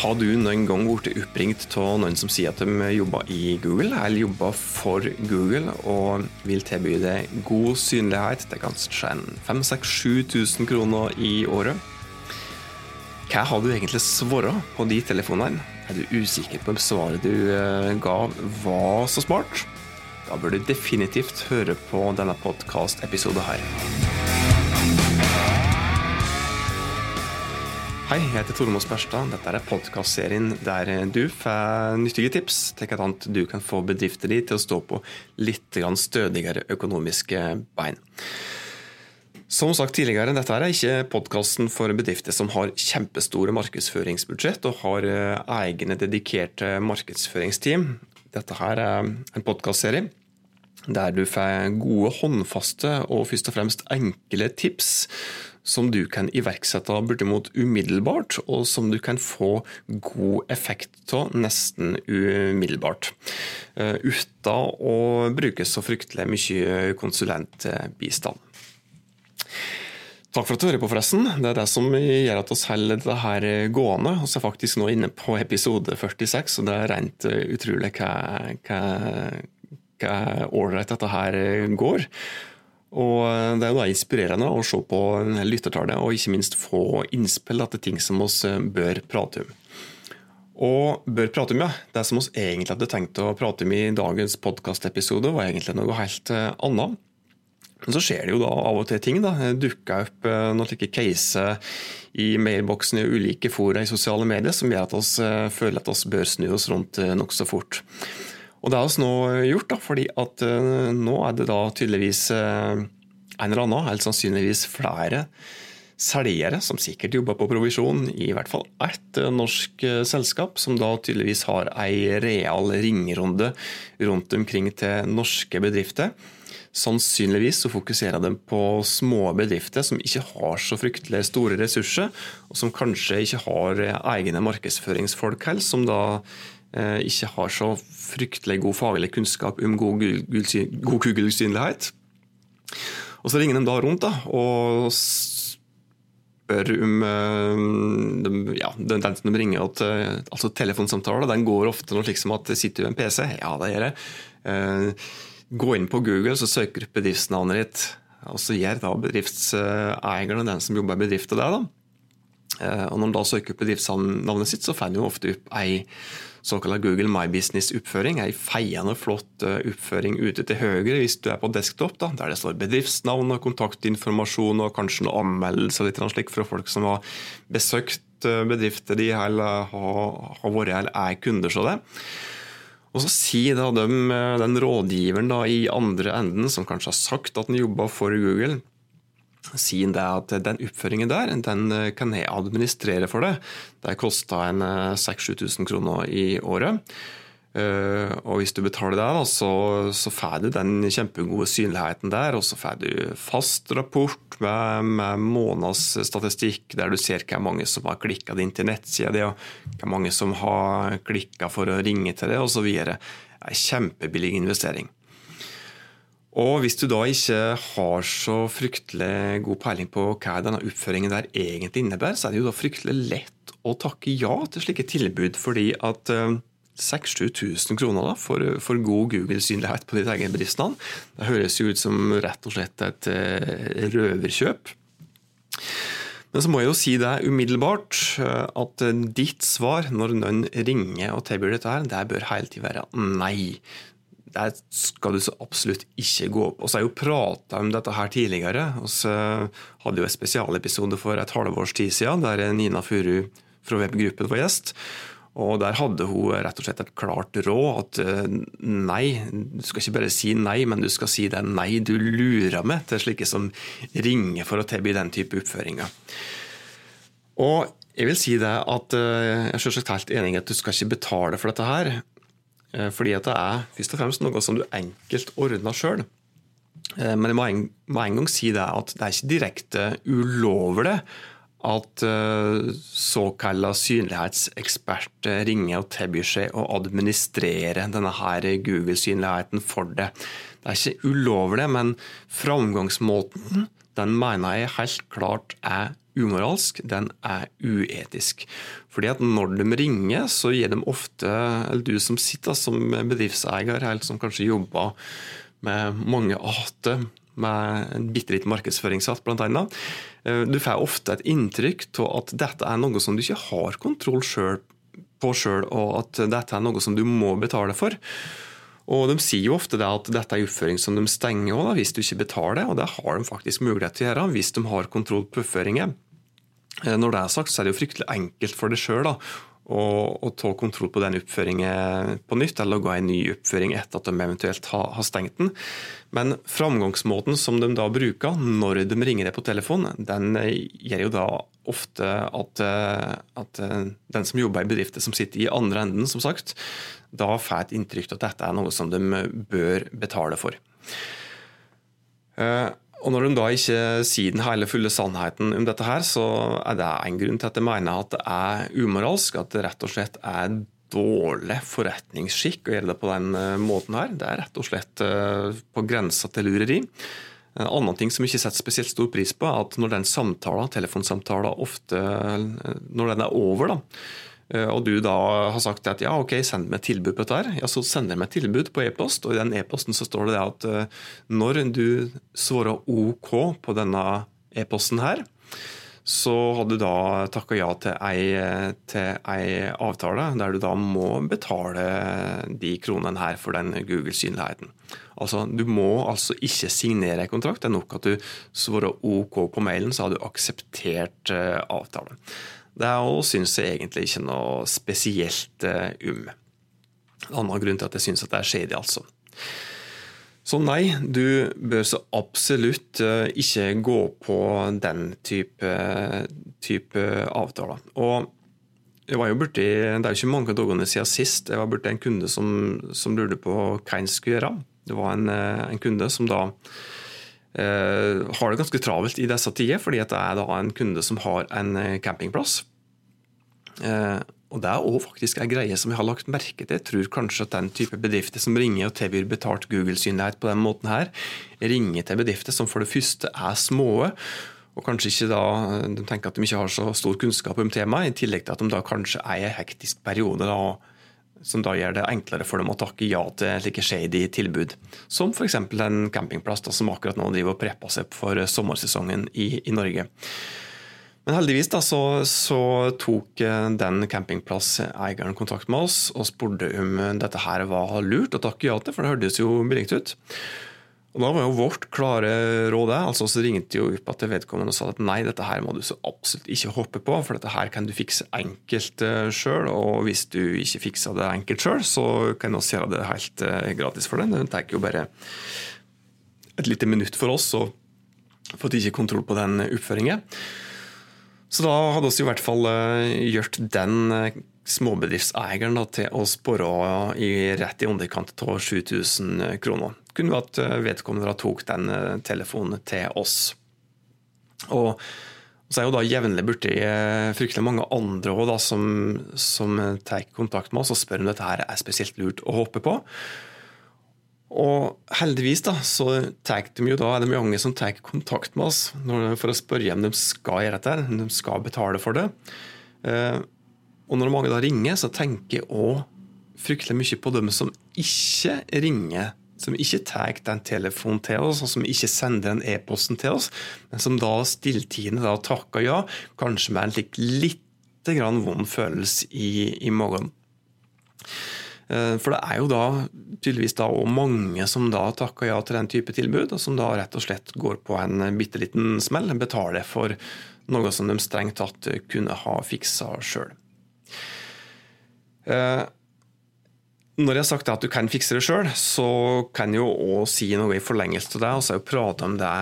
Har du noen gang blitt oppringt av noen som sier at de jobber i Google, eller jobber for Google, og vil tilby deg god synlighet til kanskje 5000-7000 kroner i året? Hva har du egentlig svart på de telefonene? Er du usikker på om svaret du eh, ga var så smart? Da bør du definitivt høre på denne podkast-episoden her. Hei, jeg heter Tormod Spørstad. Dette er podkastserien der du får nyttige tips til hvordan du kan få bedriften din til å stå på litt stødigere økonomiske bein. Som sagt tidligere, dette er ikke podkasten for bedrifter som har kjempestore markedsføringsbudsjett og har eh, egne dedikerte markedsføringsteam. Dette her er en podkastserie der du får gode, håndfaste og først og fremst enkle tips som du kan iverksette bortimot umiddelbart, og som du kan få god effekt av nesten umiddelbart. Uh, uten å bruke så fryktelig mye konsulentbistand. Takk for at du hører på, forresten. Det er det som gjør at oss holder det her gående. Vi er faktisk nå inne på episode 46, og det er rent utrolig hva ålreit dette her går. Og Det er jo da inspirerende å se på lyttertallet og ikke minst få innspill til ting som oss bør prate om. Og bør prate om, ja. Det som vi egentlig hadde tenkt å prate om i dagens podkastepisode, var egentlig noe helt eh, annet. Men så skjer det jo da av og til ting. da, Dukker opp eh, noen slike caser i mailboksen i ulike fora i sosiale medier som gjør at vi eh, føler at vi bør snu oss rundt nokså fort. Og det har også nå gjort, da, fordi at uh, nå er det da tydeligvis uh, en eller annen, helt sannsynligvis flere selgere som sikkert jobber på provisjon i hvert fall ett norsk selskap, som da tydeligvis har ei real ringerunde rundt omkring til norske bedrifter. Sannsynligvis så fokuserer de på små bedrifter som ikke har så fryktelig store ressurser, og som kanskje ikke har egne markedsføringsfolk heller, som da Eh, ikke har så fryktelig god faglig kunnskap om god Google-synlighet. Og så ringer de da rundt da, og spør om de, ja, Den de ringer at, eh, altså Telefonsamtaler den går ofte noe slik som at sitter du ved en PC? Ja, det gjør jeg. Gå inn på Google så søker du bedriftsnavnet ditt. Og så gjør da bedriftseieren og den som jobber i bedriften det. da. Og Når de da søker opp bedriftsnavnet sitt, så finner de ofte opp ei såkalt Google My Business-oppføring. Ei feiende flott eh, oppføring ute til høyre hvis du er på desktop, da, der det står bedriftsnavn og kontaktinformasjon og kanskje noen og litt slik fra folk som har besøkt eh, bedrifter de eller har vært eller er kunder av det. Og så sier da de, eh, den rådgiveren da, i andre enden, som kanskje har sagt at han jobber for Google, si det at den oppføringen der, den eh, kan jeg administrere for deg. Det koster en 6000-7000 eh, kroner i året. Eh, og hvis du betaler det, så, så får du den kjempegode synligheten der. Og så får du fast rapport med, månedsstatistikk, der du ser hvor mange som har klikka inn til nettsida di, og hvor mange som har klikka for å ringe til det, osv. En kjempebillig investering. Og hvis du da ikke har så fryktelig god peiling på hva denne oppføringen der egentlig innebærer, så er det jo da fryktelig lett å takke ja til slike tilbud, fordi at 6000-7000 eh, kroner da, for, for, god Google-synlighet på ditt eget bedriftsnavn, det høres jo ut som rett og slett et uh, røverkjøp. Men så må jeg jo si deg umiddelbart, eh, at ditt svar når noen ringer og tilbyr dette, her, det bør hele tiden være nei der skal du så absolutt ikke gå opp. Og så har jeg jo prata om dette her tidligere. og så hadde jo en spesialepisode for et halvårs tid siden der Nina Furu fra webgruppen var gjest. Og Der hadde hun rett og slett et klart råd at eh, nei, du skal ikke bare si nei, men du skal si det nei du lurer med til slike som ringer for å tilby den type oppføringer. Og jeg vil si det at eh, Jeg er selvsagt helt enig i at du skal ikke betale for dette her, fordi at det er først og fremst noe som du enkelt ordner sjøl. Eh, men jeg må en, må en, gang si det at det er ikke direkte ulovlig at såkalte synlighetseksperter ringer og tilbyr seg å administrere denne her Google-synligheten for det. Det er ikke ulovlig, men framgangsmåten den mener jeg helt klart er umoralsk, den er uetisk. Fordi at når de ringer, så gir de ofte Eller du som sitter som bedriftseier, eller som kanskje jobber med mange arter, med en bitte liten markedsføringssats bl.a. Eh, du får ofte et inntrykk av at dette er noe som du ikke har kontroll på sjøl, og at dette er noe som du må betale for. Og De sier jo ofte at dette er oppføring som de stenger også, hvis du ikke betaler, og det har de faktisk mulighet til å gjøre hvis de har kontroll på oppføringen. Eh, når det er sagt, så er det jo fryktelig enkelt for deg sjøl å, ta kontroll på den oppføringen på nytt, eller å gå i en ny oppføring etter at de eventuelt har, har, stengt den. Men framgangsmåten som de da bruker når de ringer deg på telefon, den gjør jo da ofte at, at den som jobber i bedrifter som sitter i andre enden, som sagt, da får et inntrykk av at dette er noe som de bør betale for. Uh, og Når de da ikke sier den hele fulle sannheten om dette, her, så er det en grunn til at jeg mener at det er umoralsk. At det rett og slett er dårlig forretningsskikk å gjøre det på den eh, måten her. Det er rett og slett eh, på grensa til lureri. En annen ting som ikke setter spesielt stor pris på, er at når den samtalen, telefonsamtalen ofte, eh, når den er over, da, Eh, og du da har sagt at ja, ok, send meg tilbud på dette, her, ja, så sender jeg meg tilbud på e-post. Og i den e-posten så står det det at eh, når du svarer OK på denne e-posten her, så hadde du da takka ja til ei, til ei, avtale der du da må betale de kronene her for den Google-synligheten. Altså, Du må altså ikke signere en kontrakt. Det er nok at du svarer OK på mailen, så har du akseptert uh, avtalen. Det òg syns jeg egentlig ikke noe spesielt uh, um. En annen grunn til at jeg syns det er shady, altså. Så nei, du bør så absolutt uh, ikke gå på den type, type avtaler. Og jeg var jo borti, Det er jo ikke mange dagene siden sist jeg var borti en kunde som, som lurte på hva en skulle gjøre. Det var en, eh, en kunde som da eh, har det ganske travelt i disse tider, fordi det er da en kunde som har en campingplass. Eh, og Det er også faktisk en greie som jeg har lagt merke til. Jeg tror kanskje at den type bedrifter som ringer og tilbyr betalt Google-synlighet på den måten her, ringer til bedrifter som for det første er små, og kanskje ikke da, de tenker at de ikke har så stor kunnskap om temaet, i tillegg til at de da kanskje er i en hektisk periode da, som da gjør det enklere for dem å takke ja til slike shady tilbud. Som f.eks. en campingplass da, som akkurat nå driver og prepper seg for sommersesongen i, i Norge. Men heldigvis da, så, så tok eh, den campingplasseieren kontakt med oss og spurte om dette her var lurt å takke ja til, for det hørtes jo billig ut. Og Da var jo vårt klare råd altså Så ringte jo opp til vedkommende og sa at nei, dette her må du så absolutt ikke hoppe på, for dette her kan du fikse enkelt eh, sjøl. Og hvis du ikke fikser det enkelt sjøl, så kan vi gjøre det helt uh, gratis for deg. Det tar jo bare et lite minutt for oss å få ikke kontroll på den oppføringen. Så da hadde vi i hvert fall uh, gjort den uh, småbedriftseieren da, til å spare i rett i underkant av 7000 kroner. Kunne vært vedkommende da tok den telefonen til oss. Og så er jo da jevnlig borti fryktelig mange andre også, da, som, som tar kontakt med oss og spør om dette her er spesielt lurt å hoppe på. Og heldigvis da, så de jo da, er det mange som tar kontakt med oss for å spørre om de skal gjøre dette, om de skal betale for det. Eh, og når mange da ringer, så tenker jeg òg fryktelig mye på dem som ikke ringer. Som ikke tar den telefonen til oss, og som ikke sender den e-posten til oss, men som da stilltiende takker ja, kanskje med en litt, litt grann vond følelse i, i magen. Eh, for det er jo da tydeligvis da òg mange som da takker ja til den type tilbud, og som da rett og slett går på en bitte liten smell, betaler for noe som de strengt tatt kunne ha fiksa sjøl. Eh, når jeg har sagt at du kan fikse det sjøl, så kan jeg jo òg si noe i forlengelse av det. og så har jeg pratet om det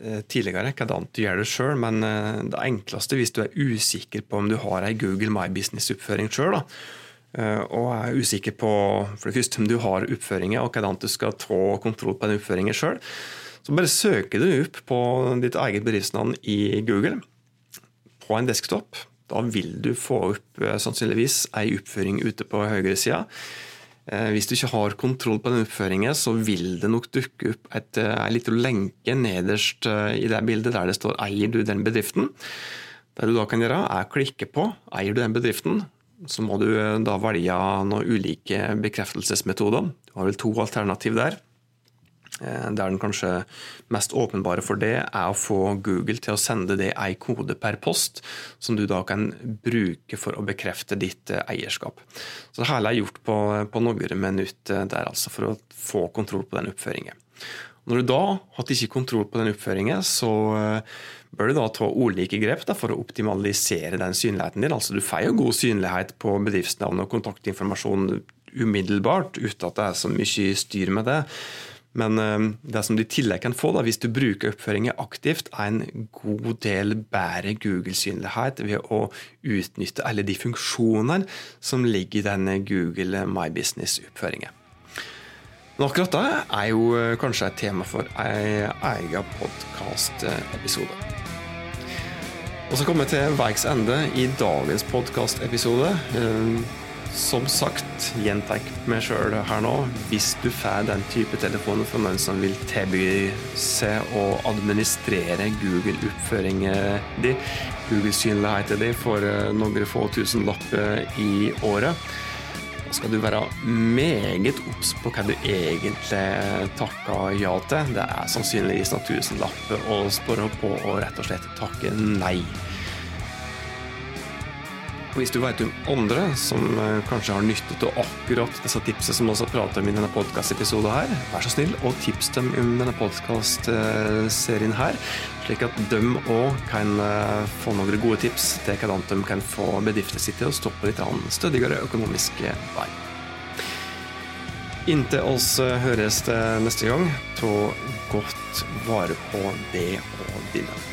eh, tidligere, hvordan du gjør det sjøl. Men det enkleste hvis du er usikker på om du har ei Google My Business-oppføring sjøl, og er usikker på for det første om du har oppføringer, og hvordan du skal ta kontroll på den oppføringen sjøl. Så bare søker du opp på ditt eget bedriftsnavn i Google på en desktop. Da vil du få opp eh, sannsynligvis ei oppføring ute på høyresida. Eh, hvis du ikke har kontroll på den oppføringen, så vil det nok dukke opp et, en eh, liten lenke nederst i det bildet der det står 'eier du den bedriften'. Det du da kan gjøre, er å klikke på 'eier du den bedriften'. Så må du da velge noen ulike bekreftelsesmetoder. Du har vel to alternativ der. Eh, der den kanskje mest åpenbare for det er å få Google til å sende deg ei kode per post, som du da kan bruke for å bekrefte ditt eh, eierskap. Så det hele er gjort på, på noen minutter der, altså, for å få kontroll på den oppføringen. Når du da har ikke kontroll på den oppføringen, så eh, bør du da ta ulike grep for å optimalisere den synligheten din. Altså Du får jo god synlighet på bedriftsnavn og kontaktinformasjon umiddelbart, uten at det er så mye styr med det. Men eh, det som du i tillegg kan få, da, hvis du bruker oppføringer aktivt, er en god del bedre Google-synlighet ved å utnytte alle de funksjonene som ligger i denne Google My Business-oppføringen. Men akkurat det er jo eh, kanskje et tema for en egen podkastepisode. Og så kommer vi til veis ende i dagens podkastepisode. Eh, som sagt, gjentar meg sjøl her nå, hvis du får den type telefoner fra noen som vil tilby seg å administrere Google-oppføringen din, Google-synligheten din for eh, noen få tusenlapper i året, skal du være meget obs på hva du egentlig takker ja til. Det er sannsynligvis noen tusenlapper å spørre på og rett og slett takke nei. Og Hvis du vet om andre som eh, kanskje har nyttet av akkurat disse tipsene som også prater om i denne podkastepisoden her, vær så snill og tips dem om denne podkastserien her, slik at de òg kan eh, få noen gode tips til hvordan de kan få bedriften sin til å stå på litt stødigere økonomisk vei. Inntil oss eh, høres det neste gang, ta godt vare på det og dine.